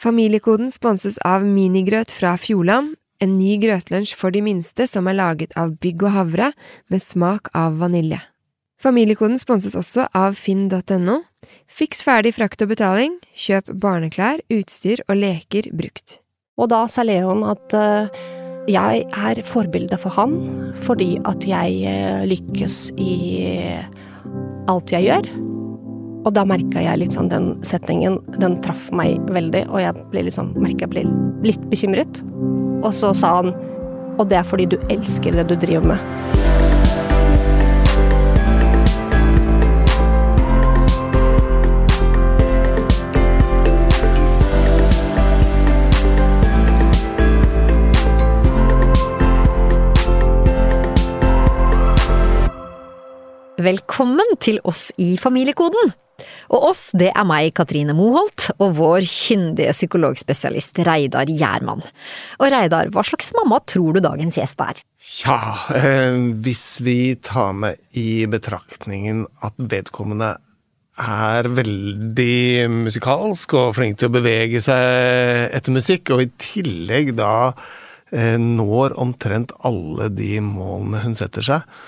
Familiekoden sponses av Minigrøt fra Fjordland, en ny grøtlunsj for de minste som er laget av bygg og havre med smak av vanilje. Familiekoden sponses også av finn.no. Fiks ferdig frakt og betaling, kjøp barneklær, utstyr og leker brukt. Og da sa Leon at uh, jeg er forbilde for han fordi at jeg uh, lykkes i alt jeg gjør. Og da merka jeg litt sånn den setningen, den traff meg veldig, og jeg ble liksom, merka jeg ble litt bekymret. Og så sa han og det er fordi du elsker det du driver med. Velkommen til oss i Familiekoden. Og oss, det er meg, Katrine Moholt, og vår kyndige psykologspesialist Reidar Gjermann. Og Reidar, hva slags mamma tror du dagens gjest er? Tja, eh, hvis vi tar med i betraktningen at vedkommende er veldig musikalsk og flink til å bevege seg etter musikk, og i tillegg da eh, når omtrent alle de målene hun setter seg,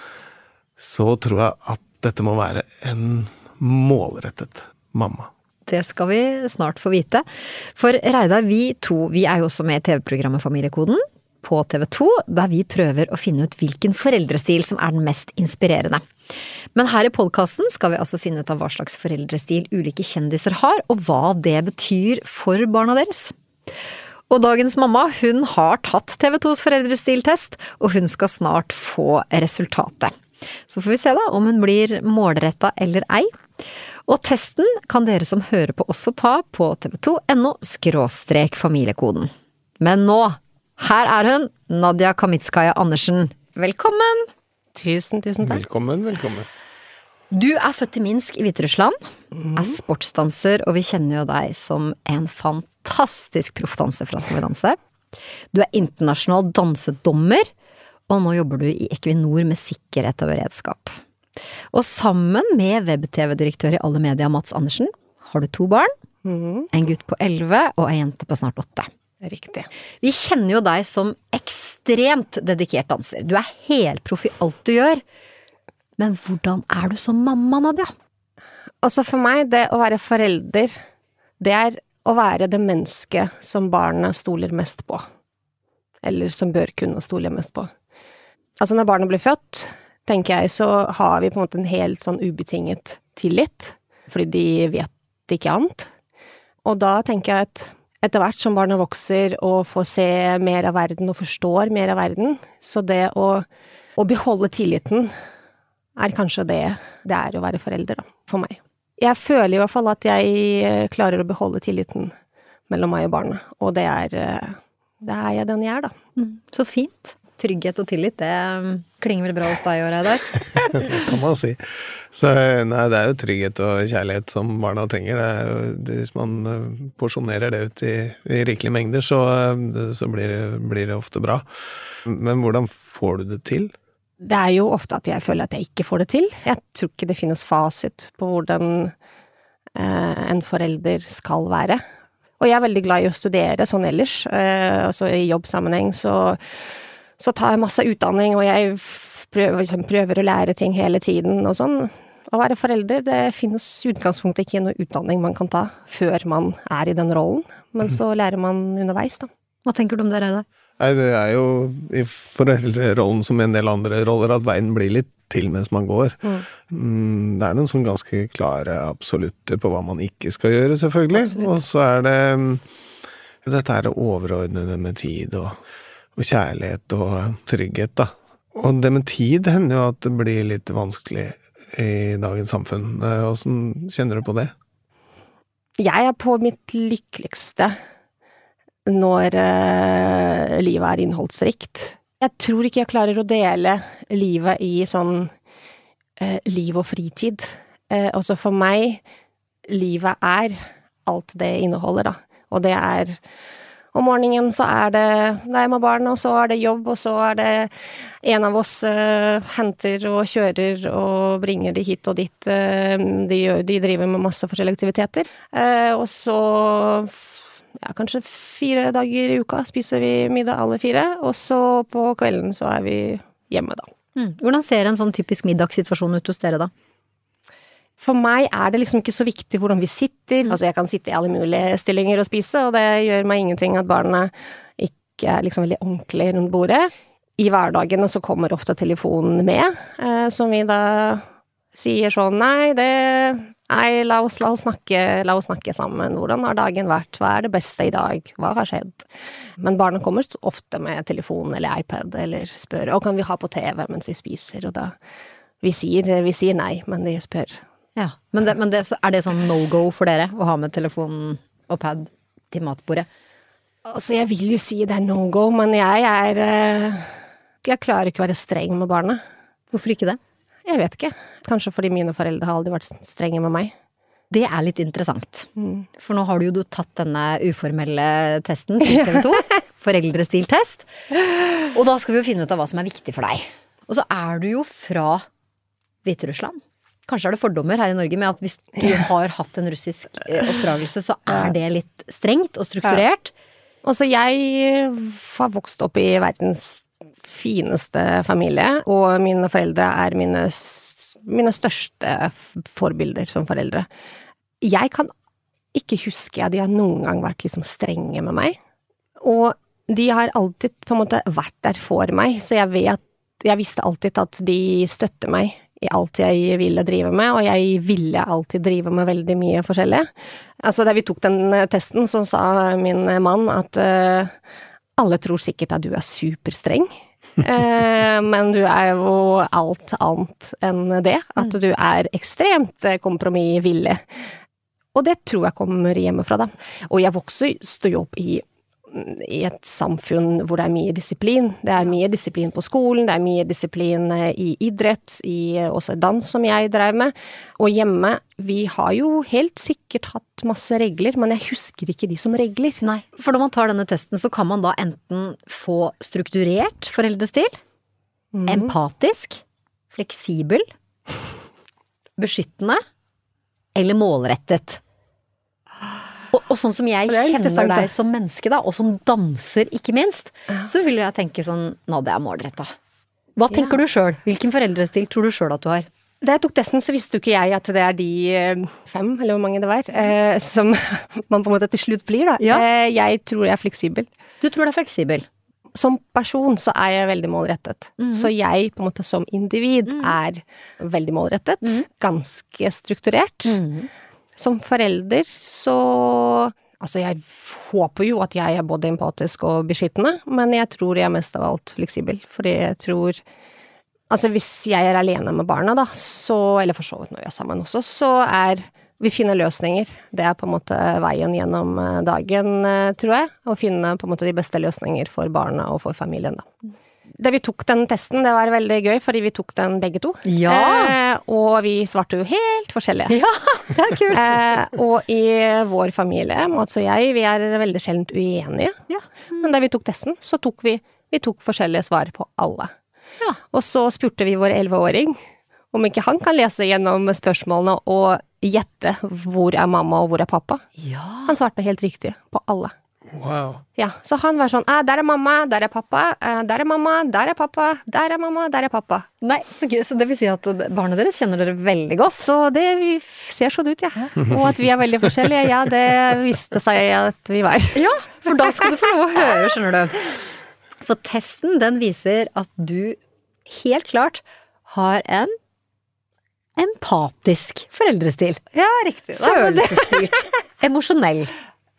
så tror jeg at dette må være en målrettet mamma. Det skal vi snart få vite. For Reidar, vi to vi er jo også med i TV-programmet Familiekoden på TV 2, der vi prøver å finne ut hvilken foreldrestil som er den mest inspirerende. Men her i podkasten skal vi altså finne ut av hva slags foreldrestil ulike kjendiser har, og hva det betyr for barna deres. Og dagens mamma hun har tatt TV 2s foreldrestiltest, og hun skal snart få resultatet. Så får vi se da om hun blir målretta eller ei. Og testen kan dere som hører på også ta på tv2.no skråstrek familiekoden. Men nå, her er hun, Nadia Kamitskaja Andersen. Velkommen! Tusen, tusen takk. Velkommen, velkommen. Du er født i Minsk i Hviterussland, er sportsdanser, og vi kjenner jo deg som en fantastisk proffdanser fra Skal vi danse. Du er internasjonal dansedommer, og nå jobber du i Equinor med sikkerhet og beredskap. Og sammen med web-TV-direktør i Alle Media, Mats Andersen, har du to barn. En gutt på elleve og ei jente på snart åtte. Riktig. Vi kjenner jo deg som ekstremt dedikert danser. Du er helproff i alt du gjør. Men hvordan er du som mamma, Nadia? Altså for meg, det å være forelder, det er å være det mennesket som barnet stoler mest på. Eller som bør kunne stole mest på. Altså når barnet blir født, tenker jeg, så har vi på en måte en helt sånn ubetinget tillit. Fordi de vet ikke annet. Og da tenker jeg at etter hvert som barnet vokser og får se mer av verden og forstår mer av verden, så det å, å beholde tilliten er kanskje det det er å være forelder, da, for meg. Jeg føler i hvert fall at jeg klarer å beholde tilliten mellom meg og barnet, og det er Det er jeg den jeg er, da. Så fint. Trygghet og tillit, det klinger vel bra hos deg i òg, Reidar? kan man si. Så nei, det er jo trygghet og kjærlighet som barna trenger. Det er jo, det, hvis man eh, porsjonerer det ut i, i rikelige mengder, så, eh, så blir, det, blir det ofte bra. Men hvordan får du det til? Det er jo ofte at jeg føler at jeg ikke får det til. Jeg tror ikke det finnes fasit på hvordan eh, en forelder skal være. Og jeg er veldig glad i å studere sånn ellers. Eh, altså i jobbsammenheng så, så tar jeg masse utdanning, og jeg prøver, liksom, prøver å lære ting hele tiden og sånn. Å være forelder, det finnes i utgangspunktet ikke noe utdanning man kan ta før man er i den rollen, men så lærer man underveis, da. Hva tenker du om det, Reidar? Nei, det er jo i foreldrerollen som i en del andre roller at veien blir litt til mens man går. Mm, det er noen sånn ganske klare absolutter på hva man ikke skal gjøre, selvfølgelig. Og så er det mm, dette her overordnede med tid og, og kjærlighet og trygghet, da. Og det med tid hender jo at det blir litt vanskelig i dagens samfunn. Åssen kjenner du på det? Jeg er på mitt lykkeligste når eh, livet er innholdsrikt. Jeg tror ikke jeg klarer å dele livet i sånn eh, liv og fritid. Eh, altså for meg, livet er alt det inneholder, da. Og det er om morgenen så er det deg med barn, og så er det jobb, og så er det en av oss eh, henter og kjører og bringer de hit og dit. Eh, de, de driver med masse forskjellige aktiviteter. Eh, og så ja, kanskje fire dager i uka spiser vi middag alle fire, og så på kvelden så er vi hjemme, da. Mm. Hvordan ser en sånn typisk middagssituasjon ut hos dere, da? For meg er det liksom ikke så viktig hvordan vi sitter. Altså, jeg kan sitte i alle mulige stillinger og spise, og det gjør meg ingenting at barna ikke er liksom veldig ordentlig rundt bordet. I hverdagene så kommer ofte telefonen med, eh, som vi da sier sånn nei, det Nei, la oss, la, oss snakke, la oss snakke sammen. Hvordan har dagen vært? Hva er det beste i dag? Hva har skjedd? Men barna kommer ofte med telefon eller iPad eller spør og kan vi ha på TV mens vi spiser, og da vi sier, vi sier nei, men de spør. Ja, Men, det, men det, er det sånn no go for dere å ha med telefon og pad til matbordet? Altså, jeg vil jo si det er no go, men jeg er eh, Jeg klarer ikke å være streng med barna. Hvorfor ikke det? Jeg vet ikke. Kanskje fordi mine foreldre har aldri vært strenge med meg. Det er litt interessant. Mm. For nå har du jo tatt denne uformelle testen til TV 2. Foreldrestiltest. Og da skal vi jo finne ut av hva som er viktig for deg. Og så er du jo fra Hviterussland. Kanskje er det fordommer her i Norge med at hvis du har hatt en russisk eh, oppdragelse, så er det litt strengt og strukturert. Ja. Altså, jeg har vokst opp i verdens fineste familie, og mine foreldre er mine, mine største forbilder som foreldre. Jeg kan ikke huske at de har noen gang vært liksom strenge med meg. Og de har alltid på en måte vært der for meg, så jeg vet Jeg visste alltid at de støtter meg i alt jeg ville drive med, og jeg ville alltid drive med veldig mye forskjellig. Altså, da vi tok den testen, så sa min mann at uh, alle tror sikkert at du er superstreng. Eh, men du er jo alt annet enn det. At du er ekstremt eh, kompromissvillig. Og det tror jeg kommer hjemmefra, da. Og jeg vokser, jo opp i i et samfunn hvor det er mye disiplin. Det er mye disiplin på skolen, det er mye disiplin eh, i idrett, i også dans som jeg drev med. Og hjemme, vi har jo helt sikkert hatt masse regler, men jeg husker ikke de som regler. Nei, for når man tar denne testen, så kan man da enten få strukturert foreldrestil, mm. empatisk, fleksibel, beskyttende eller målrettet. Og, og, sånn som jeg kjenner deg som menneske, da, og som danser, ikke minst, så vil jeg tenke sånn Nå, det er målretta. Hva tenker ja. du sjøl? Hvilken foreldrestil tror du sjøl at du har? Da jeg tok testen, så visste jo ikke jeg at det er de eh, fem, eller hvor mange det var, eh, som man på en måte til slutt blir, da. Ja. Eh, jeg tror jeg er fleksibel. Du tror du er fleksibel? Som person så er jeg veldig målrettet. Mm. Så jeg på en måte som individ mm. er veldig målrettet. Mm. Ganske strukturert. Som forelder så Altså, jeg håper jo at jeg er både empatisk og beskyttende, men jeg tror jeg er mest av alt fleksibel, fordi jeg tror Altså, hvis jeg er alene med barna, da, så Eller for så vidt når vi er sammen også, så er Vi finner løsninger. Det er på en måte veien gjennom eh, dagen, eh, tror jeg. Å finne på en måte de beste løsninger for barna og for familien, da da vi tok den testen, det var veldig gøy, fordi vi tok den begge to. Ja. Eh, og vi svarte jo helt forskjellige. Ja, det er kult. Eh, og i vår familie, Mats og jeg, vi er veldig sjelden uenige. Ja. Mm. Men da vi tok testen, så tok vi, vi tok forskjellige svar på alle. Ja. Og så spurte vi vår elleveåring om ikke han kan lese gjennom spørsmålene og gjette hvor er mamma og hvor er pappa. Ja. Han svarte helt riktig på alle. Wow. Ja, så han var sånn ah, 'Der er mamma, der er pappa, eh, der er mamma, der er pappa, der er mamma, der er pappa'. Nei, Så gøy, så det vil si at barna deres kjenner dere veldig godt? Så det ser sånn ut, ja. Og at vi er veldig forskjellige, ja, det viste seg at vi var. Ja, for da skal du få lov å høre, skjønner du. For testen, den viser at du helt klart har en empatisk foreldrestil. Ja, riktig. Følelsesstyrt. Emosjonell.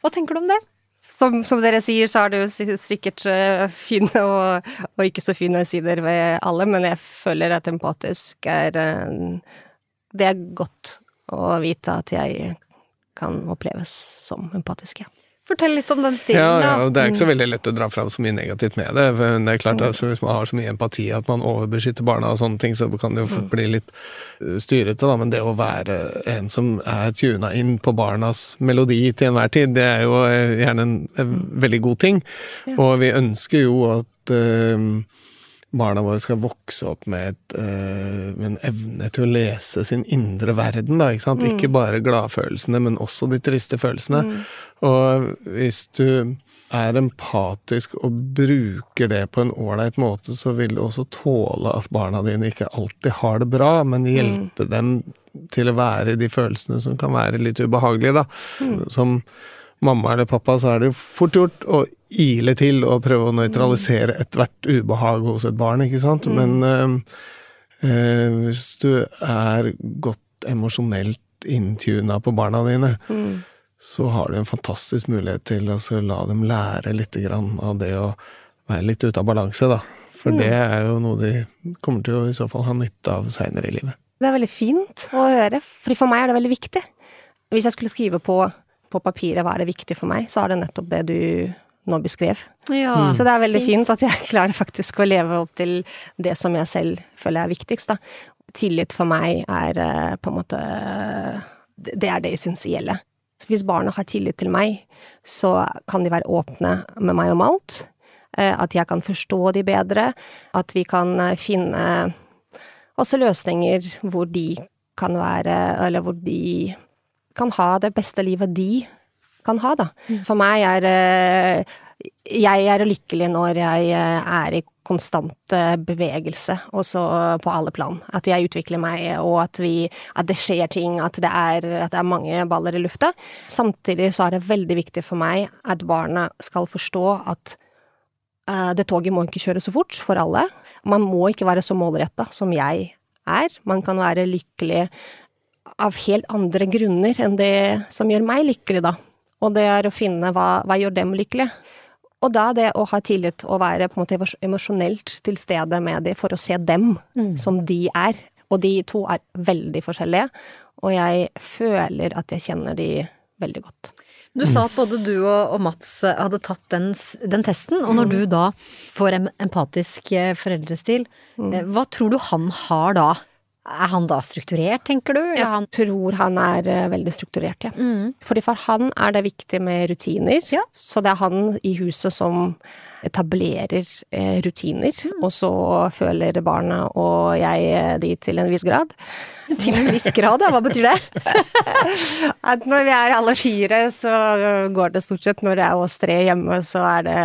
Hva tenker du om det? Som, som, dere sier, så er det jo sikkert uh, fine og, og, ikke så fine sider ved alle, men jeg føler at empatisk er uh, Det er godt å vite at jeg kan oppleves som empatisk, ja. Fortell litt om den stilen. Ja, ja, Det er ikke så veldig lett å dra fram så mye negativt med det. det er klart at Hvis man har så mye empati at man overbeskytter barna og sånne ting, så kan det jo fort bli litt eh, styrete, da. Men det å være en som er tuna inn på barnas melodi til enhver tid, det er jo eh, gjerne en, en veldig god ting. Og vi ønsker jo at uh, barna våre skal vokse opp med, et, eh, med en evne til å lese sin indre verden, da, ikke sant. Ikke bare gladfølelsene, men også de triste følelsene. Og hvis du er empatisk og bruker det på en ålreit måte, så vil du også tåle at barna dine ikke alltid har det bra, men hjelpe dem til å være i de følelsene som kan være litt ubehagelige, da. Som mamma eller pappa, så er det jo fort gjort å ile til og prøve å nøytralisere ethvert ubehag hos et barn, ikke sant. Men øh, hvis du er godt emosjonelt inntuna på barna dine, så har du en fantastisk mulighet til å altså, la dem lære litt grann av det å være litt ute av balanse, da. For det er jo noe de kommer til å i så fall ha nytte av seinere i livet. Det er veldig fint å høre, for for meg er det veldig viktig. Hvis jeg skulle skrive på, på papiret hva er det viktig for meg, så er det nettopp det du nå beskrev. Ja, Så det er veldig fint. at jeg klarer faktisk å leve opp til det som jeg selv føler er viktigst, da. Tillit for meg er eh, på en måte Det er det essensielle. Så hvis barna har tillit til meg, så kan de være åpne med meg om alt. Eh, At jeg kan forstå de bedre. At vi kan eh, finne også løsninger hvor de kan være Eller hvor de kan ha det beste livet de kan ha, da. For meg er eh, Jeg er lykkelig når jeg eh, er i konstant eh, bevegelse, også på alle plan. At jeg utvikler meg, og at, vi, at det skjer ting, at det, er, at det er mange baller i lufta. Samtidig så er det veldig viktig for meg at barna skal forstå at uh, det toget må ikke kjøre så fort for alle. Man må ikke være så målretta som jeg er. Man kan være lykkelig av helt andre grunner enn det som gjør meg lykkelig, da. Og det er å finne hva, hva gjør dem lykkelige. Og da det å ha tillit og være på en måte emosjonelt til stede med dem for å se dem som de er. Og de to er veldig forskjellige, og jeg føler at jeg kjenner de veldig godt. Du sa at både du og, Mats hadde tatt den, den testen, og når du da får en empatisk eh, foreldrestil, eh, hva tror du han har da? Er han da strukturert, tenker du? Jeg tror han er eh, veldig strukturert, ja. Fordi for han er det viktig med rutiner. Ja. Så det er han i huset som etablerer eh, rutiner, og så føler barna og jeg eh, de til en viss grad. Til en viss grad, ja. Hva betyr det? At når vi er alle fire, så går det stort sett. Når det er oss tre hjemme, så er det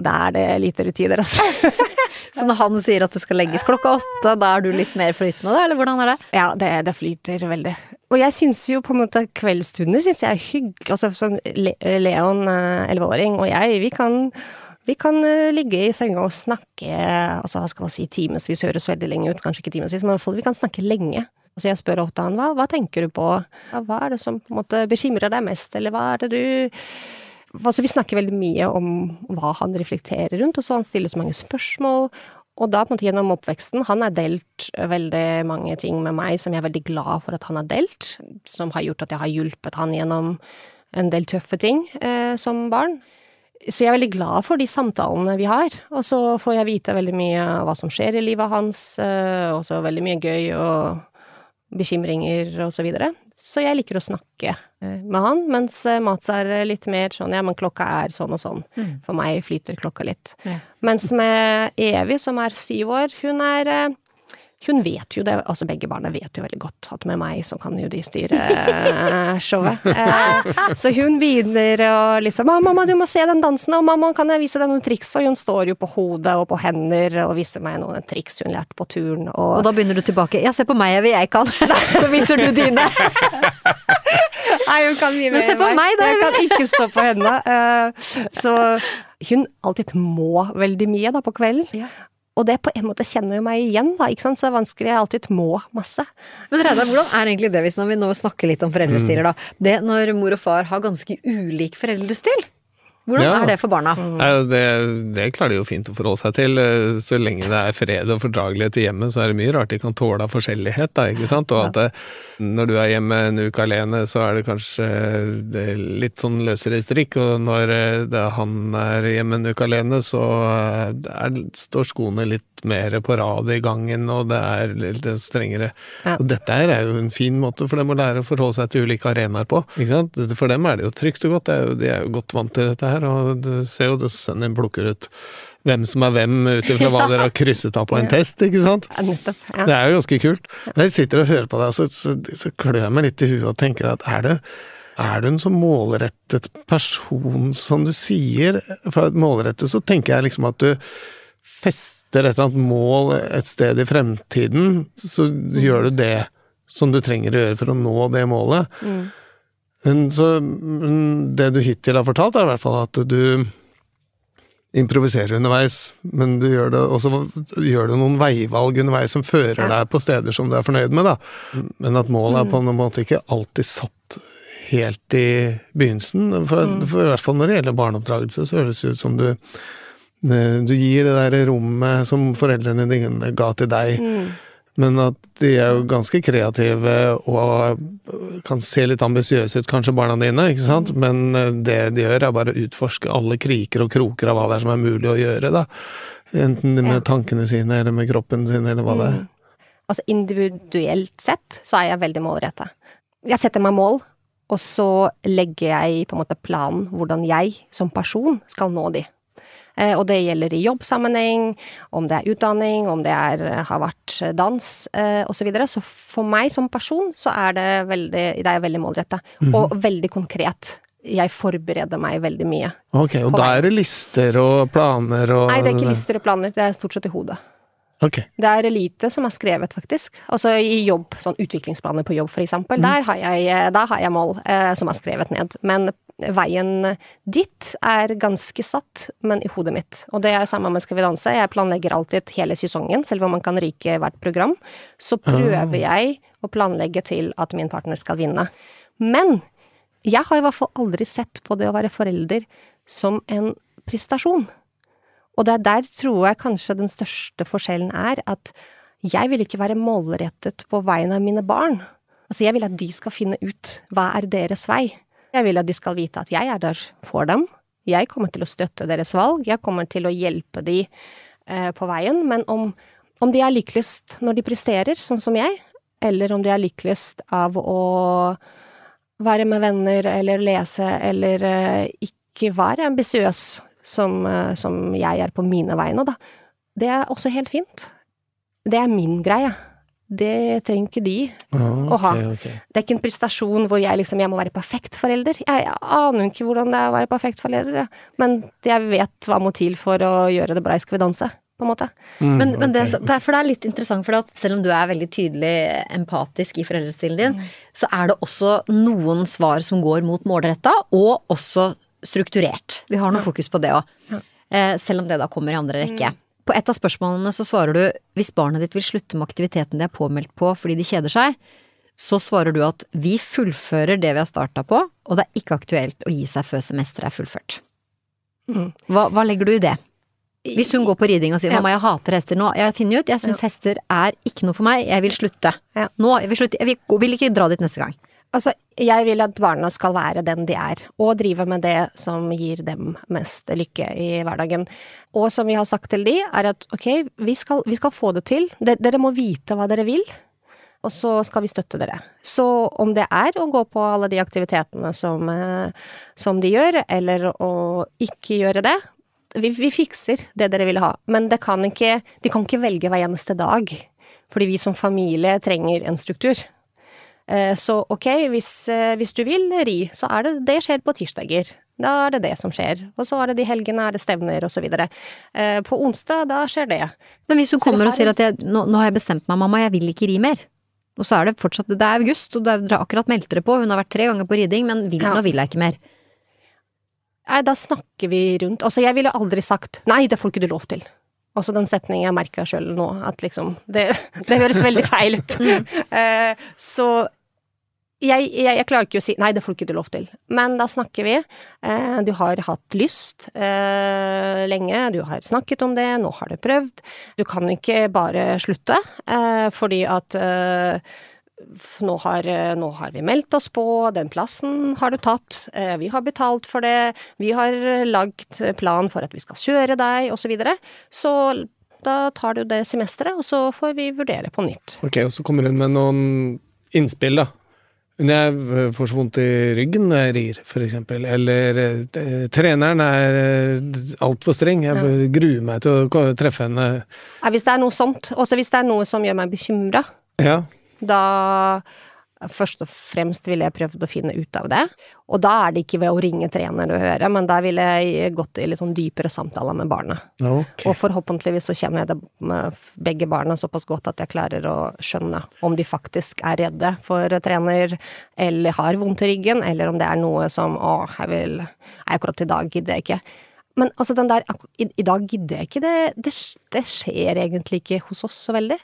da er det lite rutiner, altså. Så når han sier at det skal legges klokka åtte, da er du litt mer flytende, da, eller hvordan er det? Ja, det, det flyter veldig. Og jeg syns jo på en måte kveldsstunder syns jeg er hyggelig. Altså sånn Leon, eh, elleveåring, og jeg, vi kan vi kan eh, ligge i senga og snakke altså hva skal man si, timevis, høres veldig lenge ut, kanskje ikke timevis, men i hvert fall vi kan snakke lenge. Så jeg spør åtta han hva, hva tenker du på, hva er det som på en måte bekymrer deg mest, eller hva er det du Altså, vi snakker veldig mye om hva han reflekterer rundt, og så han stiller så mange spørsmål. Og da på en måte gjennom oppveksten Han har delt veldig mange ting med meg som jeg er veldig glad for at han har delt. Som har gjort at jeg har hjulpet han gjennom en del tøffe ting eh, som barn. Så jeg er veldig glad for de samtalene vi har. Og så får jeg vite veldig mye av hva som skjer i livet hans, eh, og så veldig mye gøy og bekymringer og så videre. Så jeg liker å snakke med han, mens eh, Mats er litt mer sånn ja, men klokka er sånn og sånn. For meg flyter klokka litt. Ja. Mens med Evy, som er syv år, hun er eh, hun vet jo det, altså begge barna vet jo veldig godt at med meg så kan jo de styre eh, showet. Eh, så hun begynner å liksom 'Mamma, mamma, du må se den dansen, og mamma, kan jeg vise deg noen triks?' Og hun står jo på hodet og på hender og viser meg noen triks hun lærte på turen. Og da begynner du tilbake. Ja, se på meg, jeg vil jeg kan. Så viser du dine. Nei, hun kan mye Men se på meg, da, Jeg kan ikke stå på henne. Eh, så hun alltid må veldig mye da på kvelden. Ja. Og det på en måte kjenner jo meg igjen, da, ikke sant. Så det er vanskelig. Jeg alltid må masse. Men Reidar, hvordan er egentlig det hvis når vi nå snakker litt om foreldrestiler, da? Det når mor og far har ganske ulik foreldrestil? Hvordan Ja. er det for barna? Nei, det, det klarer de jo fint å forholde seg til. Eh, Så lenge det er fred og fordragelighet i hjemmet, så er det mye rart de kan tåle av forskjellighet, da, ikke sant. Og at det, når du er hjemme en uke alene, så er det kanskje det er litt sånn løsere strikk, og når eh, det, han er hjemme en uke alene, så eh, er, står skoene litt mer på rad i gangen, og det er litt strengere. Ja. Og dette er jo en fin måte for dem å lære å forholde seg til ulike arenaer på. For dem er det jo trygt og godt, er de er jo godt vant til dette her, og du ser jo sønnen din plukker ut hvem som er hvem ut ifra hva dere har krysset av på en test, ikke sant? Ja, nettopp. Ja. Det er jo ganske kult. Når jeg sitter og hører på deg, så, så, så klør jeg meg litt i huet og tenker at er det er du en så målrettet person som du sier? For målrettet så tenker jeg liksom at du fester et eller annet mål et sted i fremtiden, så gjør du det som du trenger å gjøre for å nå det målet. Mm. Men så det du hittil har fortalt, er i hvert fall at du improviserer underveis, men du gjør det også gjør du noen veivalg underveis som fører deg på steder som du er fornøyd med, da. Men at målet er på en måte ikke alltid satt helt i begynnelsen. For, for i hvert fall når det gjelder barneoppdragelse, så høres det ut som du du gir det der rommet som foreldrene dine ga til deg, Mm. Men at de er jo ganske kreative og kan se litt ambisiøse ut, kanskje barna dine, ikke sant, men eh, det de gjør er bare å utforske alle kriker og kroker av hva det er som er mulig å gjøre, da. Enten med tankene sine, eller med kroppen sin, eller hva det er. Mm. Altså individuelt sett så er jeg veldig målrettet. Jeg setter meg mål, og så legger jeg på en måte planen hvordan jeg som person skal nå de. Eh, og det gjelder i jobbsammenheng, om det er utdanning, om det er, har vært dans eh, osv. Så, videre. så for meg som person så er det veldig, det er veldig målrettet. Og veldig konkret. Jeg forbereder meg veldig mye. Ok, og da er det lister og planer og Nei, det er ikke lister og planer, det er stort sett i hodet. Okay. Det er lite som er skrevet, faktisk. Altså i jobb, sånn utviklingsplaner på jobb, for eksempel. Der, har jeg, der har jeg mål eh, som er skrevet ned. Men veien dit er ganske satt, men i hodet mitt. Og det er samme med Skal vi danse. Jeg planlegger alltid hele sesongen, selv om man kan ryke hvert program. Så prøver jeg å planlegge til at min partner skal vinne. Men jeg har i hvert fall aldri sett på det å være forelder som en prestasjon. Og det er der tror jeg kanskje den største forskjellen er, at jeg vil ikke være målrettet på vegne av mine barn. Altså jeg vil at de skal finne ut hva er deres vei. Jeg vil at de skal vite at jeg er der for dem. Jeg kommer til å støtte deres valg, jeg kommer til å hjelpe de eh, på veien. Men om, om de er lykkeligst når de presterer, sånn som jeg, eller om de er lykkeligst av å være med venner eller lese eller eh, ikke være ambisiøs som, eh, som jeg er på mine vegne, da. Det er også helt fint. Det er min greie. Det trenger ikke de. Å ha. Okay. Det er ikke en prestasjon hvor jeg liksom, jeg må være perfekt forelder. Jeg, jeg aner ikke hvordan det er å være perfekt forelder, men jeg vet hva må til for å gjøre det bra i Skal vi danse, på en måte. Mm, Men, men det, det er, for det er litt interessant, for at selv om du er veldig tydelig empatisk i foreldrestilen din, så er det også noen svar som går mot målretta, og også strukturert. Vi har noe fokus på det òg. Ja. Eh, selv om det da kommer i andre rekke. På et av spørsmålene så svarer du hvis barnet ditt vil slutte med aktiviteten de er påmeldt på fordi de kjeder seg, så svarer du at vi fullfører det vi har starta på, og det er ikke aktuelt å gi seg før semesteret er fullført. Mm. Hva, hva legger du i det? Hvis hun går på riding og sier Ja. 'mamma, jeg hater hester nå', jeg finner ut, jeg syns hester er ikke noe for meg, jeg vil slutte. Ja. Nå, jeg vil slutte, jeg vil, vil ikke dra dit neste gang. Altså, jeg vil at barna skal være den de er, og drive med det som gir dem mest lykke i hverdagen. Og som vi har sagt til de, er at ok, vi skal, vi skal få det til. Dere må vite hva dere vil, og så skal vi støtte dere. Så om det er å gå på alle de aktivitetene som, eh, som de gjør, eller å ikke gjøre det, vi, vi fikser det dere vil ha. Men kan ikke, de kan ikke velge hver eneste dag, fordi vi som familie trenger en struktur. Eh, Så ok, hvis, eh, hvis du vil ri, så er det det skjer på tirsdager. Da er det det som skjer. Og så er det de helgene er det stevner og så videre. Eh, På onsdag, da skjer det. Men hvis hun kommer har... og sier at jeg, nå, 'nå har jeg bestemt meg, mamma, jeg vil ikke ri mer', og så er det fortsatt Det er august, og er, dere har akkurat meldt dere på, hun har vært tre ganger på riding, men vil, Ja. nå vil jeg ikke mer. Nei, da snakker vi rundt. Altså, jeg ville aldri sagt 'nei, det får ikke du lov til'. Også den setningen jeg merka sjøl nå, at liksom det, det høres veldig feil ut. Eh, så jeg, jeg, jeg klarer ikke å si 'nei, det får ikke du lov til', men da snakker vi. Eh, du har hatt lyst eh, lenge, du har snakket om det, nå har du prøvd. Du kan ikke bare slutte, eh, fordi at eh, nå har, eh, nå har vi meldt oss på, den plassen har du tatt, eh, vi har betalt for det, vi har lagd plan for at vi skal kjøre deg, og så videre. Så da tar du det semesteret, og så får vi vurdere på nytt. Ok, og så kommer hun med noen innspill, da. Jeg eh, får så vondt i ryggen når jeg rir, eksempel. Eller eh, treneren er eh, altfor streng. Jeg Ja. gruer meg til å treffe henne. Ja, hvis det er noe sånt, også hvis det er noe som gjør meg bekymra, Ja. da Først og fremst ville jeg prøvd å finne ut av det. Og da er det ikke ved å ringe trener og høre, men da ville jeg gått i litt sånn dypere samtaler med barnet. Okay. Og forhåpentligvis så kjenner jeg det med begge barna såpass godt at jeg klarer å skjønne om de faktisk er redde for trener, eller har vondt i ryggen, eller om det er noe som å, jeg vil Nei, akkurat i dag gidder jeg ikke. Men altså den der i, i dag gidder jeg ikke, det, det, det skjer egentlig ikke hos oss så veldig.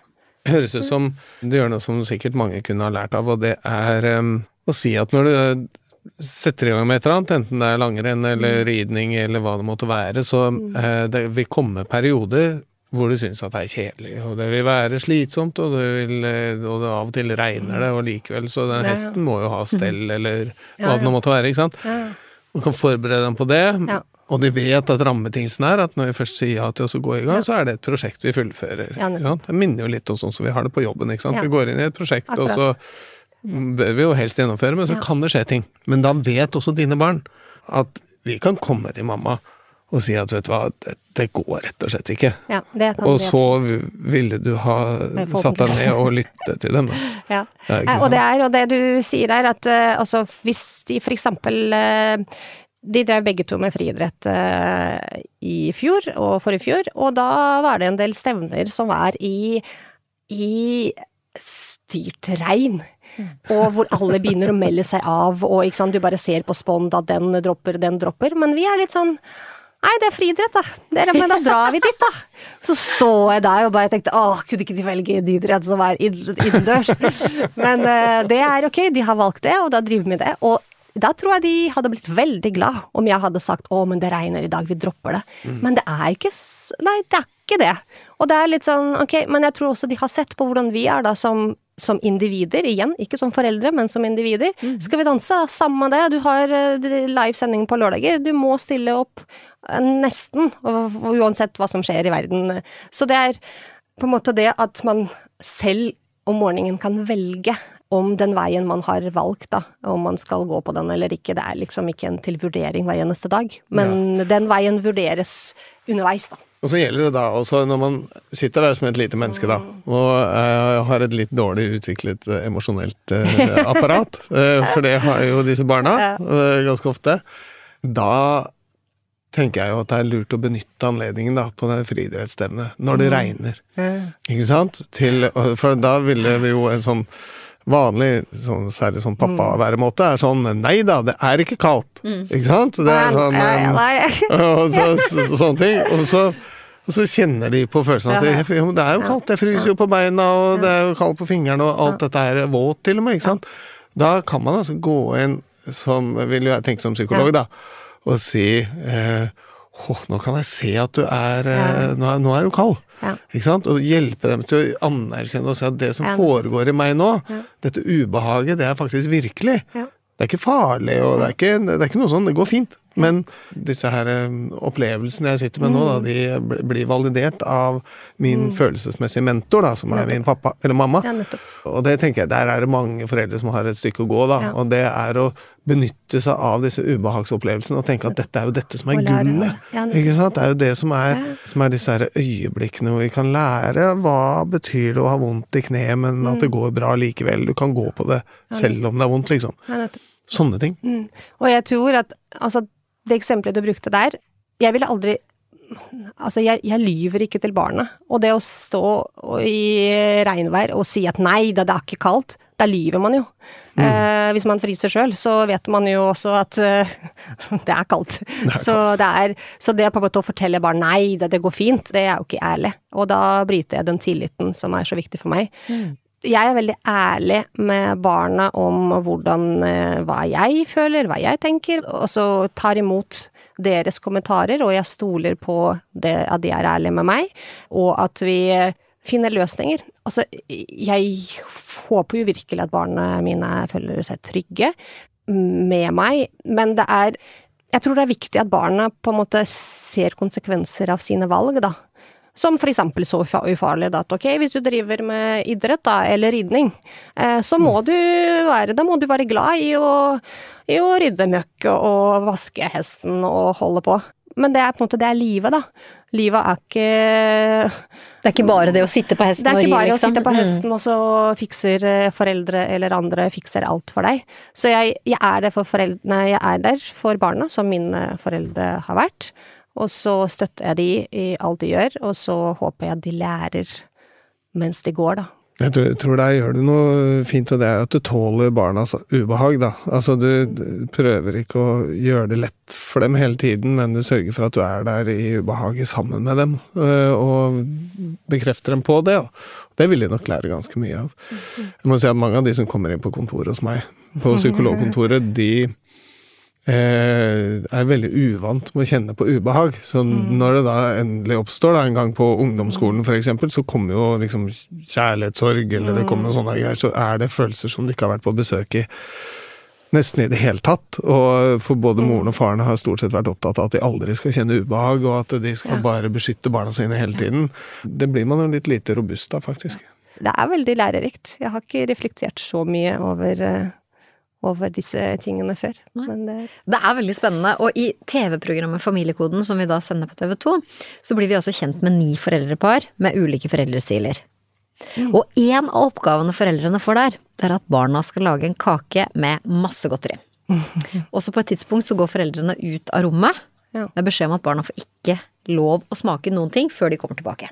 Høres ut som du gjør noe som sikkert mange kunne ha lært av, og det er um, å si at når du eh, setter i gang med et eller annet, enten det er langrenn eller ridning eller hva det måtte være, så uh, det vil komme perioder hvor du syns at det er kjedelig, og det vil være slitsomt, og det, vil, eh, og det av og til regner det, og likevel, så den hesten må jo ha stell, eller hva det nå måtte være, ikke sant? Man kan forberede dem på det, Ja. Og de vet at rammebetingelsen er at når vi først sier ja til å gå i gang, så er det et prosjekt vi fullfører. Ja. Det minner jo litt om sånn som vi har det på jobben. ikke sant? Ja. Vi går inn i et prosjekt, og så bør vi jo helst gjennomføre, men så Ja. kan det skje ting. Men da vet også dine barn at vi kan komme til mamma og si at vet du hva, det, det går rett og slett ikke. Ja, det kan Og så ville du ha satt deg ned og lytte til dem. da. Ja. Det Og det er og det du sier der, at uh, altså hvis de for eksempel eh, De drev begge to med friidrett eh, i fjor og forrige fjor, og da var det en del stevner som var i i styrt regn. Og hvor alle begynner å melde seg av, og sant, du bare ser på spond at den dropper, den dropper. Men vi er litt sånn Nei, det er friidrett, da. Dere, men da drar vi dit, da. Så står jeg der og bare tenkte åh, kunne ikke de velge en idrett som er inn- innendørs? Men uh, det er ok, de har valgt det, og da driver vi med det. Og da tror jeg de hadde blitt veldig glad om jeg hadde sagt å, men det regner i dag, vi dropper det. Men det er ikke Nei, det er ikke det. Og det er litt sånn, ok, men jeg tror også de har sett på hvordan vi er da som som individer, igjen, ikke som foreldre, men som individer. Skal vi danse? Da, Samme det, du har livesending på lørdager, du må stille opp eh, nesten, uansett hva som skjer i verden. Så det er på en måte det at man selv om morgenen kan velge om den veien man har valgt, da, om man skal gå på den eller ikke. Det er liksom ikke en til vurdering hver eneste dag, men den veien vurderes underveis, da. Og så gjelder det da også når man sitter der som et lite menneske, da, og uh, har et litt dårlig utviklet uh, emosjonelt uh, apparat, for det har jo disse barna Ja. ganske ofte, da tenker jeg jo at det er lurt å benytte anledningen da på det friidrettsstevnet når det regner. Ikke sant? Til, for da ville vi jo en sånn vanlig, sånn, særlig sånn pappa-væremåte, er sånn Nei da, det er ikke kaldt. Ikke sant? Det er sånn um, og så, så, sånne ting. Og så, og så kjenner de på følelsen at det, det er jo kaldt, jeg fryser jo på beina, og det er jo kaldt på fingrene, og alt dette er våt til og med, ikke sant. Da kan man altså gå inn som, vil jo jeg tenke som psykolog, da, og si eh, «Åh, nå kan jeg se at du er ja. nå, er nå er du kald. Ja. Ikke sant? Og hjelpe dem til å anerkjenne og se at det som Ja. foregår i meg nå, dette ubehaget, det er faktisk virkelig. Ja. Det er ikke farlig, og det er ikke, det er ikke noe sånn, det går fint. Men disse her eh, opplevelsene jeg sitter med nå, da, de blir validert av min følelsesmessige mentor, da, som er min pappa eller mamma. Ja. Og det tenker jeg, der er det mange foreldre som har et stykke å gå, da. Ja. Og det er å benytte seg av disse ubehagsopplevelsene og tenke at dette er jo dette som er gullet. Ikke sant? Det er jo det som er, som er disse her øyeblikkene hvor vi kan lære hva betyr det å ha vondt i kneet, men at Mm. det går bra likevel. Du kan gå på det selv om det er vondt, liksom. Ja. Sånne ting. Mm. Og jeg tror at altså, det eksempelet du brukte der Jeg ville aldri Altså, jeg, jeg lyver ikke til barnet. Og det å stå i regnvær og si at nei det er ikke kaldt, da lyver man jo. Eh, hvis man fryser sjøl, så vet man jo også at uh, det er kaldt. så, det er, så det på en måte å fortelle barn nei da, det går fint, det er jo ikke ærlig. Og da bryter jeg den tilliten som er så viktig for meg. Jeg er veldig ærlig med barna om hvordan, eh, hva jeg føler, hva jeg tenker, og så tar imot deres kommentarer, og jeg stoler på det, at de er ærlige med meg, og at vi finner løsninger. Altså, jeg håper jo virkelig at barna mine føler seg trygge med meg, men det er Jeg tror det er viktig at barna på en måte ser konsekvenser av sine valg, da. Som eksempel så ufa- ufarlig at ok, hvis du driver med idrett da, eller ridning, eh, så må du være, må du være glad i å, i å rydde møkk og vaske hesten og holde på. Men det er på en måte, det er livet da. Livet er ikke Det er ikke bare det å sitte på hesten og ri, liksom? det er ikke bare å liksom. sitte på Mm. hesten, og så fikser eh, foreldre eller andre fikser alt for deg. Så jeg, jeg er for foreldrene, jeg er der for barna, som mine foreldre har vært. Og så støtter jeg de i alt de gjør, og så håper jeg de lærer mens de går, da. Jeg tror, tror der gjør det noe fint, og det er at du tåler barnas ubehag, da. Altså du prøver ikke å gjøre det lett for dem hele tiden, men du sørger for at du er der i ubehaget sammen med dem, øh, og bekrefter dem på det. da. Det vil de nok lære ganske mye av. Jeg må si at mange av de som kommer inn på kontoret hos meg, på psykologkontoret, de er veldig uvant med å kjenne på ubehag. Så når det da endelig oppstår, da, en gang på ungdomsskolen f.eks., så kommer jo liksom kjærlighetssorg, eller det kommer noe sånne greier, så er det følelser som du ikke har vært på besøk i nesten i det hele tatt. Og for både moren og faren har stort sett vært opptatt av at de aldri skal kjenne ubehag, og at de skal bare beskytte barna sine hele tiden. Det blir man jo litt lite robust av, faktisk. Det er veldig lærerikt. Jeg har ikke reflektert så mye over, eh, over disse tingene før. Men det, Det er veldig spennende, og i TV-programmet Familiekoden, som vi da sender på TV 2, så blir vi også kjent med ni foreldrepar med ulike foreldrestiler. Og en av oppgavene foreldrene får der, det er at barna skal lage en kake med masse godteri. Og så på et tidspunkt så går foreldrene ut av rommet Ja. med beskjed om at barna får ikke lov å smake noen ting før de kommer tilbake.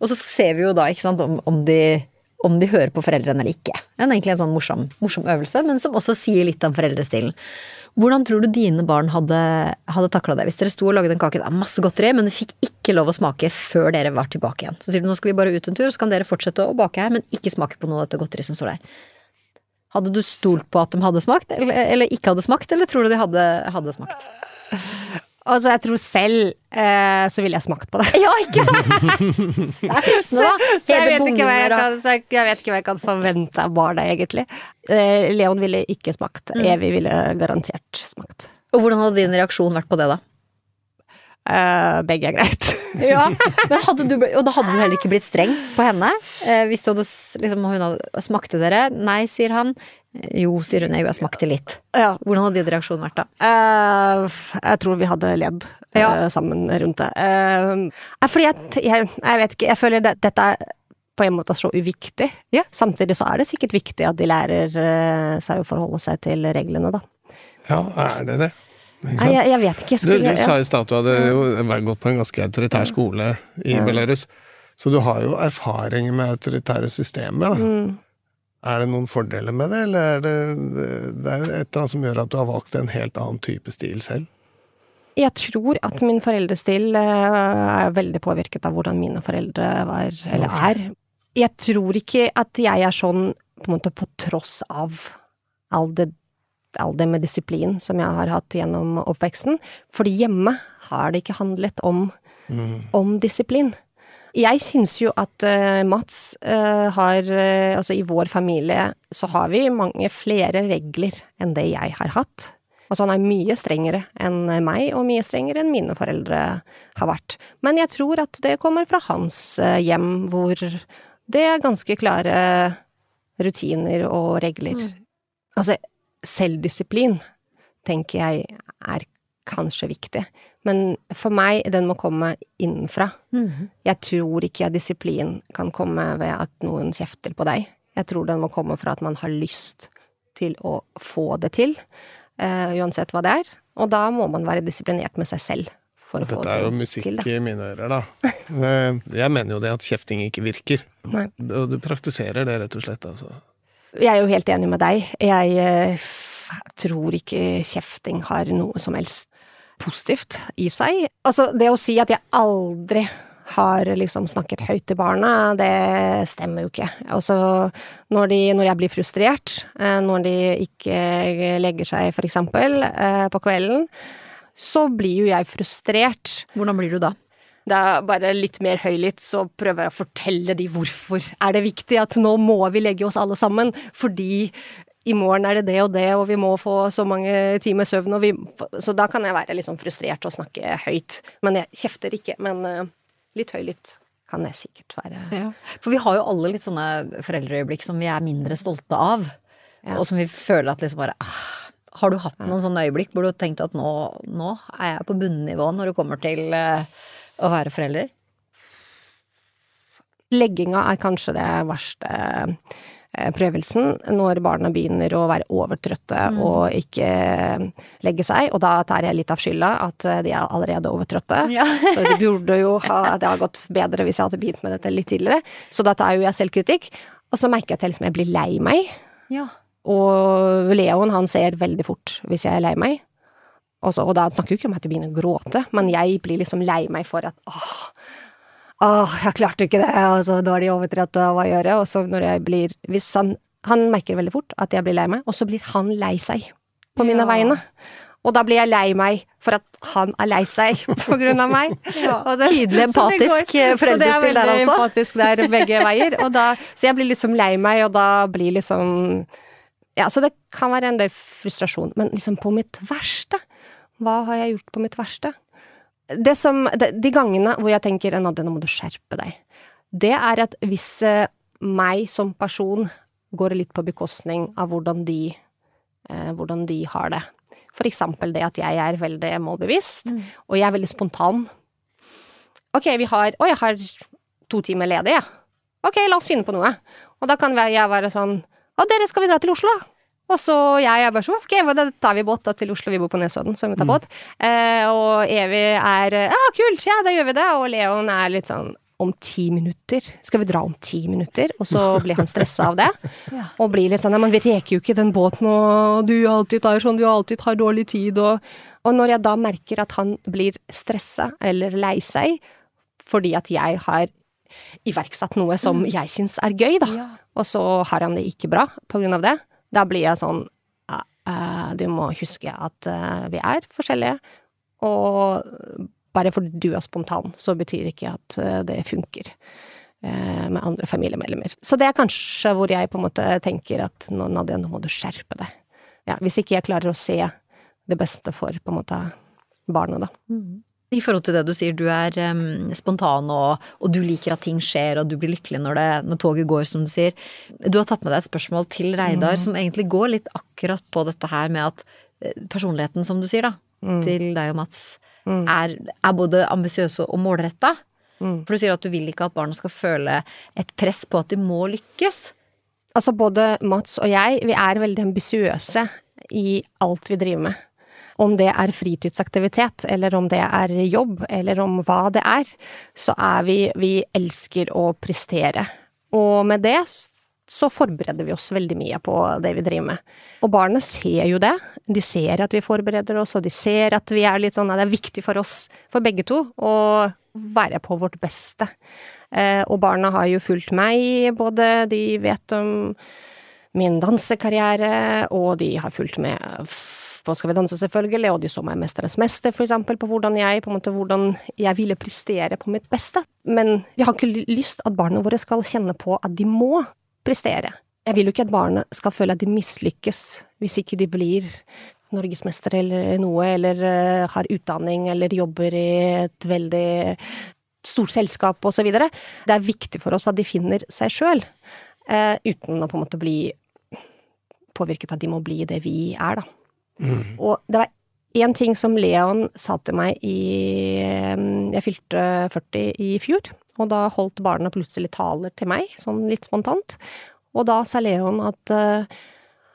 Og så ser vi jo da, ikke sant, om, om de om de hører på foreldrene eller ikke. Det er egentlig en sånn morsom, morsom øvelse, men som også sier litt om foreldrestilen. Hvordan tror du dine barn hadde, hadde takla det hvis dere sto og lagde en kake? Det masse godteri, men det fikk ikke lov å smake før dere var tilbake igjen. Så sier du nå skal vi bare ut en tur, så kan dere fortsette å bake her, men ikke smake på noe av dette godteriet som står der. Hadde du stolt på at de hadde smakt, eller, eller ikke hadde smakt, eller tror du de hadde, hadde smakt? altså, jeg tror selv eh, så ville jeg smakt på det. Ja, ikke sant? Det er fristende, da. Så jeg vet, ikke hva jeg, kan, så jeg, jeg vet ikke hva jeg kan forvente av barna, egentlig. Eh, Leon ville ikke smakt. Evy ville garantert smakt. Og hvordan hadde din reaksjon vært på det, da? Eh, begge er greit. Ja, men hadde du, Og da hadde du heller ikke blitt streng på henne? Uh, hvis du hadde, liksom, hun hadde Smakte dere? Nei, sier han. Eh, Jo, sier hun. Jo, jeg smakte litt. ja. Hvordan hadde din reaksjon vært da? Uh, jeg tror vi hadde ledd Ja. sammen rundt det. Fordi jeg, jeg, jeg vet ikke, jeg føler det, dette er på en måte så uviktig. Ja. Samtidig så er det sikkert viktig at de lærer seg å forholde seg til reglene, da. Ja, er det det? Nei, jeg, jeg vet ikke. Jeg Du, skulle, du sa i stad at du hadde jo gått på en ganske autoritær skole i. Belarus. Så du har jo erfaring med autoritære systemer, da. mm, Er det noen fordeler med det, eller er det Det er et eller annet som gjør at du har valgt en helt annen type stil selv? Jeg tror at min foreldrestil eh, er veldig påvirket av hvordan mine foreldre var, eller er. Jeg tror ikke at jeg er sånn på en måte på tross av all det, all det med disiplin som jeg har hatt gjennom oppveksten. Fordi hjemme har det ikke handlet om, Mm. om disiplin. Jeg syns jo at uh, Mats uh, har uh, Altså, i vår familie så har vi mange flere regler enn det jeg har hatt. Altså, han er mye strengere enn meg, og mye strengere enn mine foreldre har vært. Men jeg tror at det kommer fra hans hjem, hvor det er ganske klare rutiner og regler. Altså, selvdisiplin tenker jeg er kanskje viktig. Men for meg, den må komme innenfra. Mhm. Jeg tror ikke at disiplin kan komme ved at noen kjefter på deg. Jeg tror den må komme fra at man har lyst til å få det til, uh, uansett hva det er. Og da må man være disiplinert med seg selv for å få Dette er jo musikk til det. i mine ører, da. Jeg mener jo det at kjefting ikke virker. Nei. Og du praktiserer det, rett og slett. Altså. Jeg er jo helt enig med deg. Jeg eh, tror ikke kjefting har noe som helst positivt i seg. Altså, det å si at jeg aldri har liksom snakket høyt til barna, det stemmer jo ikke. Altså, når, de, når jeg blir frustrert, eh, når de ikke legger seg for eksempel eh, på kvelden, så blir jo jeg frustrert. Hvordan blir du da? Det er bare litt mer høylytt, så prøver jeg å fortelle de hvorfor er det viktig at nå må vi legge oss alle sammen, fordi i morgen er det det og det, og vi må få så mange timer søvn, og vi Så da kan jeg være litt sånn frustrert og snakke høyt. Men jeg kjefter ikke, men eh, litt høylytt. kan det sikkert være Ja. For vi har jo alle litt sånne foreldreøyeblikk som vi er mindre stolte av, Ja. og som vi føler at liksom bare ah, Har du hatt noen sånne øyeblikk hvor du har tenkt at nå, nå er jeg på bunnivå når det kommer til eh, å være forelder? Legginga er kanskje det verste eh, prøvelsen, når barna begynner å være overtrøtte Mm. og ikke legge seg, og da tar jeg litt av skylda at eh, de er allerede overtrøtte. Så det burde jo ha Det har gått bedre hvis jeg hadde begynt med dette litt tidligere. Så da tar jo jeg selvkritikk. Og så merker jeg at jeg liksom jeg blir lei meg. Ja. Og Leon han ser veldig fort hvis jeg er lei meg. Og, så, og da snakker jo ikke om at jeg begynner å gråte, men jeg blir liksom lei meg for at åh, åh jeg klarte ikke det, og så da overtrett, og hva gjør jeg? Og så når jeg blir Hvis han Han merker veldig fort at jeg blir lei meg, og så blir han lei seg på mine Ja. vegne. Og da blir jeg lei meg for at han er lei seg på grunn av meg. Ja, det- tydelig empatisk eh, foreldrestil der, Så det er veldig altså. empatisk der begge veier. Da, så jeg blir liksom lei meg, og da blir liksom Ja, så det kan være en del frustrasjon. Men liksom på mitt verste Hva har jeg gjort på mitt verste? Det som De, gangene hvor jeg tenker Nadja, nå må du skjerpe deg. Det er at hvis eh, meg som person går litt på bekostning av hvordan de, eh, hvordan de har det. For eksempel det at jeg er veldig målbevisst, Mm. og jeg er veldig spontan. Ok, vi har Å, jeg har to timer ledig, ja. Ok, la oss finne på noe. Og da kan jeg være sånn Å, dere, skal vi dra til Oslo? Og så jeg er bare sånn, ok, da tar vi båt da til Oslo, vi bor på Nesodden, så vi tar båt. Eh, og Evy er ja, kult, ja, da gjør vi det. Og Leon er litt sånn om ti minutter. Skal vi dra om ti minutter? Og så blir han stressa av det. Ja. Og blir litt sånn ja, men vi reker jo ikke den båten, og du alltid tar sånn, du alltid har dårlig tid, og Og når jeg da merker at han blir stressa eller lei seg fordi at jeg har iverksatt noe som jeg syns er gøy, da, Ja. og så har han det ikke bra på grunn av det, da blir jeg sånn eh, Du må huske at eh, vi er forskjellige, og bare fordi du er spontan, så betyr ikke at eh, det funker med andre familiemedlemmer. Så det er kanskje hvor jeg på en måte tenker at nå, Nadia, nå må du skjerpe deg. Ja, hvis ikke jeg klarer å se det beste for på en måte barnet, da. I forhold til det du sier, du er um, spontan og, og du liker at ting skjer og du blir lykkelig når, det, når toget går, som du sier. Du har tatt med deg et spørsmål til Reidar som egentlig går litt akkurat på dette her med at eh, personligheten, som du sier da, til deg og Mats, er, er både ambisiøs og målretta. Mm. For du sier at du vil ikke at barna skal føle et press på at de må lykkes. Altså både Mats og jeg, vi er veldig ambisiøse i alt vi driver med. Om det er fritidsaktivitet, eller om det er jobb, eller om hva det er, så er vi Vi elsker å prestere. Og med det så forbereder vi oss veldig mye på det vi driver med. Og barna ser jo det. De ser at vi forbereder oss, og de ser at vi er litt sånn at det er viktig for oss, for begge to, å være på vårt beste. Eh, og barna har jo fulgt meg, både de vet om min dansekarriere, og de har fulgt med på Skal vi danse, selvfølgelig, og de så meg Mesternes mester, for eksempel, på hvordan jeg, på en måte, hvordan jeg ville prestere på mitt beste. Men vi har ikke lyst at barna våre skal kjenne på at de må prestere. Jeg vil jo ikke at barna skal føle at de mislykkes hvis ikke de blir norgesmester eller noe, eller eh, har utdanning, eller jobber i et veldig stort selskap videre. Det er viktig for oss at de finner seg sjøl, eh, uten å på en måte bli påvirket av at de må bli det vi er, da. Og det var én ting som Leon sa til meg i Jeg fylte 40 i fjor, og da holdt barna plutselig taler til meg, sånn litt spontant. Og da sa Leon at, eh,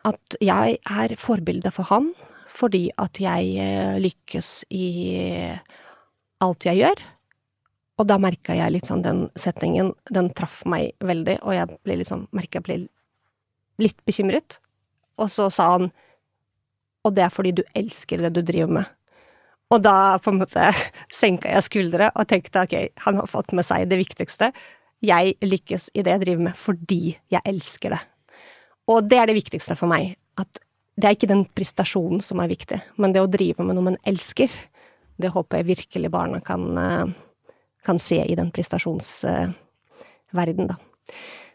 at jeg er forbilde for han, fordi at jeg eh, lykkes i alt jeg gjør. Og da merka jeg litt sånn den setningen, den traff meg veldig, og jeg ble liksom, jeg ble litt bekymret. Og så sa han og det er fordi du elsker det du driver med. Og da på en måte senka jeg skuldre og tenkte ok, han har fått med seg det viktigste. Jeg lykkes i det jeg driver med fordi jeg elsker det. Og det er det viktigste for meg. At det er ikke den prestasjonen som er viktig, men det å drive med noe man elsker, det håper jeg virkelig barna kan, eh, kan se i den prestasjonsverdenen, da.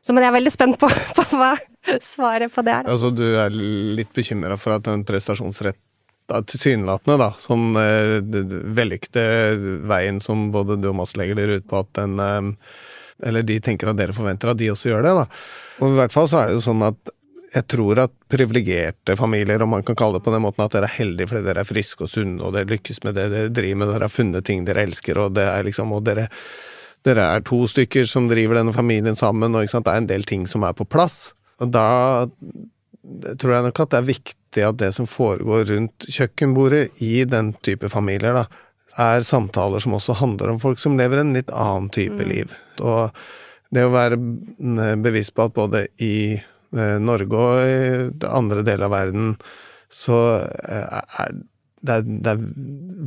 Så men jeg er veldig spent på, på hva svaret på det er. Altså, du er litt bekymra for at den prestasjonsretta da, tilsynelatende, da, sånn eh, vellykkede veien som både du og Mads legger dere ut på, at den eh, Eller de tenker at dere forventer at de også gjør det, da. Og i hvert fall så er det jo sånn at jeg tror at privilegerte familier, om man kan kalle det på den måten, at dere er heldige fordi dere er friske og sunne, og dere lykkes med det dere driver med, dere har funnet ting dere elsker, og det er liksom Og dere, dere er to stykker som driver denne familien sammen, og det er en del ting som er på plass. Og da tror jeg nok at det er viktig at det som foregår rundt kjøkkenbordet i den type familier, da, er samtaler som også handler om folk som lever en litt annen type Mm. liv. Og det å være bevisst på at både i eh, Norge og i andre deler av verden så eh, er det, er det er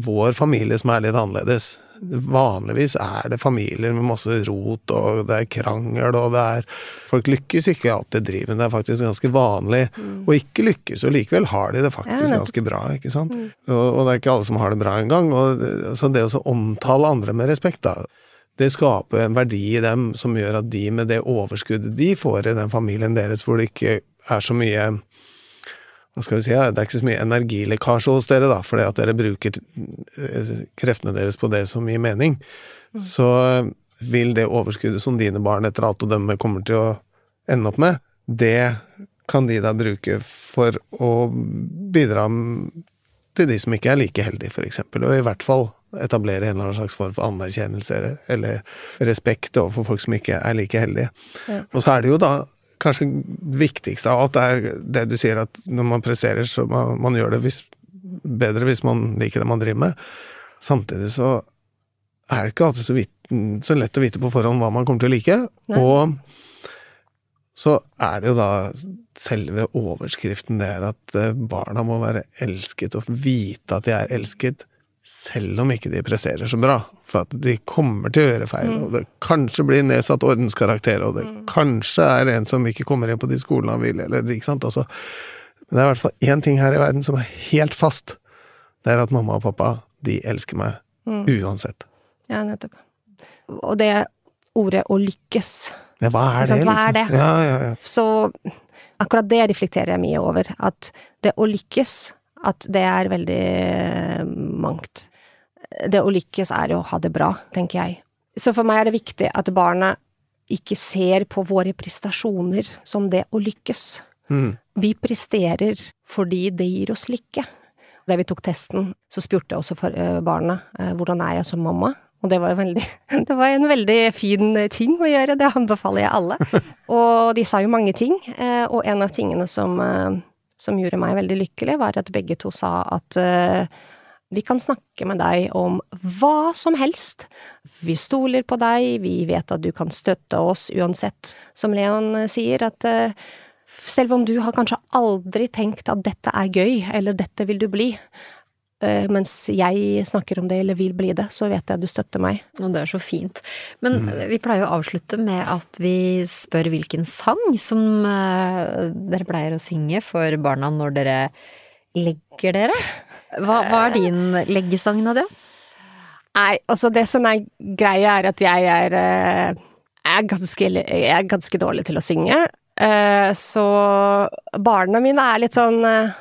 vår familie som er litt annerledes. Vanligvis er det familier med masse rot, og det er krangel, og det er Folk lykkes ikke alltid driven, det er faktisk ganske vanlig å ikke lykkes, og likevel har de det Ja, faktisk ganske bra, ikke sant? Og, og det er ikke alle som har det bra engang. og Så det å omtale andre med respekt, da, det skaper en verdi i dem som gjør at de med det overskuddet de får i den familien deres, hvor det ikke er så mye hva skal vi si, det er ikke så mye energilekkasje hos dere, da, fordi at dere bruker eh, kreftene deres på det som gir mening, så vil det overskuddet som dine barn etter alt å dømme kommer til å ende opp med, det kan de da bruke for å bidra til de som ikke er like heldige, eksempel, og i hvert fall etablere en eller annen slags form for anerkjennelse eller respekt overfor folk som ikke er like heldige. Ja. Og så er det jo da kanskje viktigste av alt er det du sier at når man presterer, så man, man gjør det hvis, bedre hvis man liker det man driver med. Samtidig så er det ikke alltid så, vidt, så lett å vite på forhånd hva man kommer til å like. Nei. Og så er det jo da selve overskriften det er at eh, barna må være elsket og vite at de er elsket, selv om ikke de presterer så bra. For at de kommer til å gjøre feil, og det kanskje blir nedsatt ordenskarakter, og det kanskje er en som ikke kommer inn på de skolene han vil, eller ikke sant. Altså, men det er i hvert fall én ting her i verden som er helt fast. Det er at mamma og pappa, de elsker meg uansett. Ja, nettopp. Og det ordet 'å lykkes' Ja, hva er det, liksom? hva er liksom? det? Ja, ja, ja. Så akkurat det reflekterer jeg mye over. At det å lykkes, at det er veldig eh, mangt. Det å lykkes er jo å ha det bra, tenker jeg. Så for meg er det viktig at barna ikke ser på våre prestasjoner som det å lykkes. Mm. Vi presterer fordi det gir oss lykke. Da vi tok testen, så spurte jeg også for, eh, barna eh, hvordan er jeg som mamma. Og det var, veldig, det var en veldig fin ting å gjøre, det anbefaler jeg alle. Og de sa jo mange ting, og en av tingene som, som gjorde meg veldig lykkelig, var at begge to sa at uh, vi kan snakke med deg om hva som helst. Vi stoler på deg, vi vet at du kan støtte oss uansett. Som Leon eh, sier, at uh, selv om du har kanskje aldri tenkt at dette er gøy, eller dette vil du bli, mens jeg snakker om det eller vil bli det, så vet jeg at du støtter meg. Og det er så fint. Men vi pleier å avslutte med at vi spør hvilken sang som eh, dere pleier å synge for barna når dere legger dere. Hva, hva er din leggesang, Nadia? Nei, altså det som er greia er at jeg er, eh, er, ganske, jeg er ganske dårlig til å synge. Eh, Så barna mine er litt sånn eh,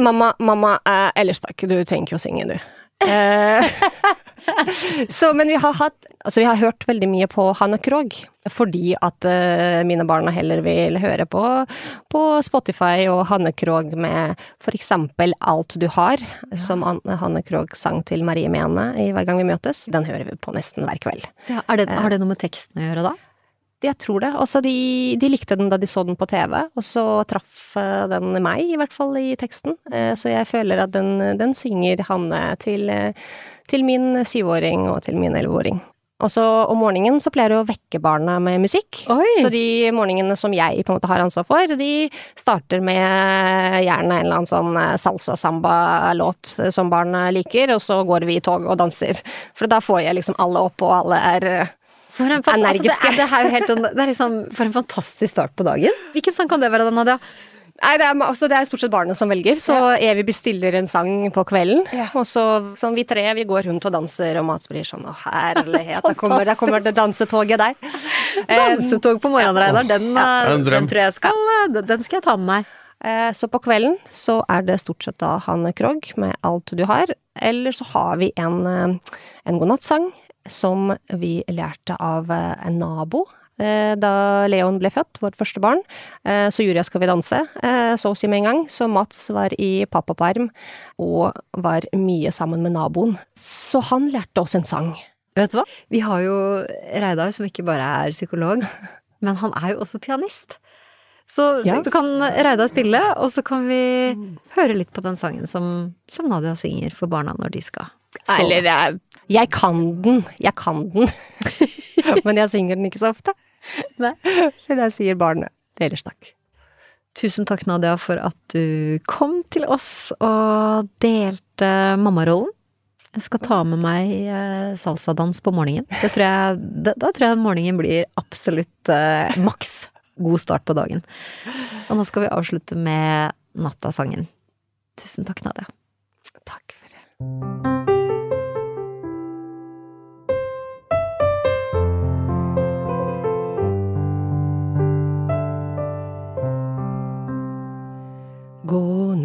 Mamma, mamma, eh, ellers takk, du trenger ikke å synge, du. Eh, Så, men vi har hatt Altså, vi har hørt veldig mye på Hanne Krogh, fordi at eh, mine barna heller vil høre på, på Spotify og Hanne Krogh med for eksempel Alt du har, som An- Hanne Krogh sang til Marie Mene i Hver gang vi møtes. Den hører vi på nesten hver kveld. Ja, det, har det noe med teksten å gjøre da? Jeg tror det. Altså, de, de likte den da de så den på TV, og så traff eh, den meg, i hvert fall i teksten. Eh, Så jeg føler at den, den synger Hanne til, eh, til min syvåring og til min elleveåring. Og så om morgenen så pleier jeg å vekke barna med musikk. Oi! Så de morgenene som jeg på en måte har ansvar for, de starter med gjerne en eller annen sånn salsa-samba-låt som barna liker, og så går vi i tog og danser. For da får jeg liksom alle opp, og alle er For en, altså, det, er, det, er jo helt, det er liksom For en fantastisk start på dagen. Hvilken sang kan det være da, Nadia? Nei, det er, altså, det er stort sett barna som velger, så Evy bestiller en sang på kvelden. Og så som vi tre, vi går rundt og danser, og Mats blir sånn å herlighet, da kommer, der kommer det dansetoget der. Dansetog på morgenen, Reidar. Den, ja, en den tror jeg skal eh, den- skal jeg ta med meg. Eh, så på kvelden så er det stort sett da Hanne Krogh med Alt du har, eller så har vi en, eh, en godnattsang som vi lærte av eh, en nabo. eh, Da Leon ble født, vårt første barn, eh, så gjorde jeg Skal vi danse, eh, så å si med en gang. Så Mats var i pappaperm og var mye sammen med naboen. Så han lærte oss en sang. Vet du hva? Vi har jo Reidar som ikke bare er psykolog, men han er jo også pianist. Så Ja. du kan Reidar spille, og så kan vi høre litt på den sangen som, som Nadia synger for barna når de skal sove. Eller eh, jeg kan den, jeg kan den. Men jeg synger den ikke så ofte. Nei. For det sier barnet. Ellers takk. Tusen takk, Nadia, for at du kom til oss og delte mammarollen. Jeg skal ta med meg eh, salsadans på morgenen. Det tror jeg, da, da tror jeg morgenen blir absolutt eh, maks god start på dagen. Og nå skal vi avslutte med nattasangen. Tusen takk, Nadia. Takk for det.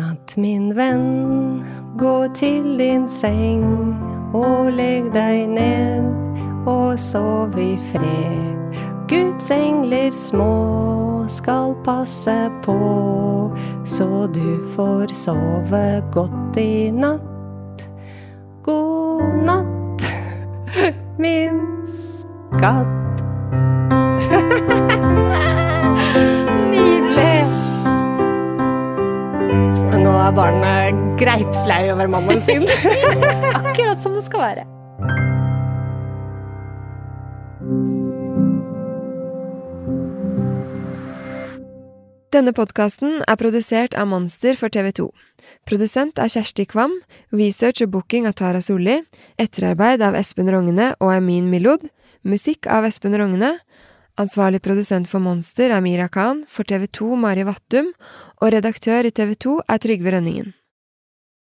Natt, min venn, gå til din seng og legg deg ned og sov i fred. Guds engler små skal passe på, så du får sove godt i natt. God natt, min skatt. Barnet greit flau over mammaen sin. Akkurat som det skal være. Denne podkasten er produsert av Monster for TV 2. Produsent er Kjersti Kvam, research og booking av Tara Solli, etterarbeid av Espen Rogne og Amin Milod, musikk av Espen Rogne, ansvarlig produsent for Monster er Mira Khan, for TV 2 Mari Vattum, og redaktør i TV 2 er Trygve Rønningen.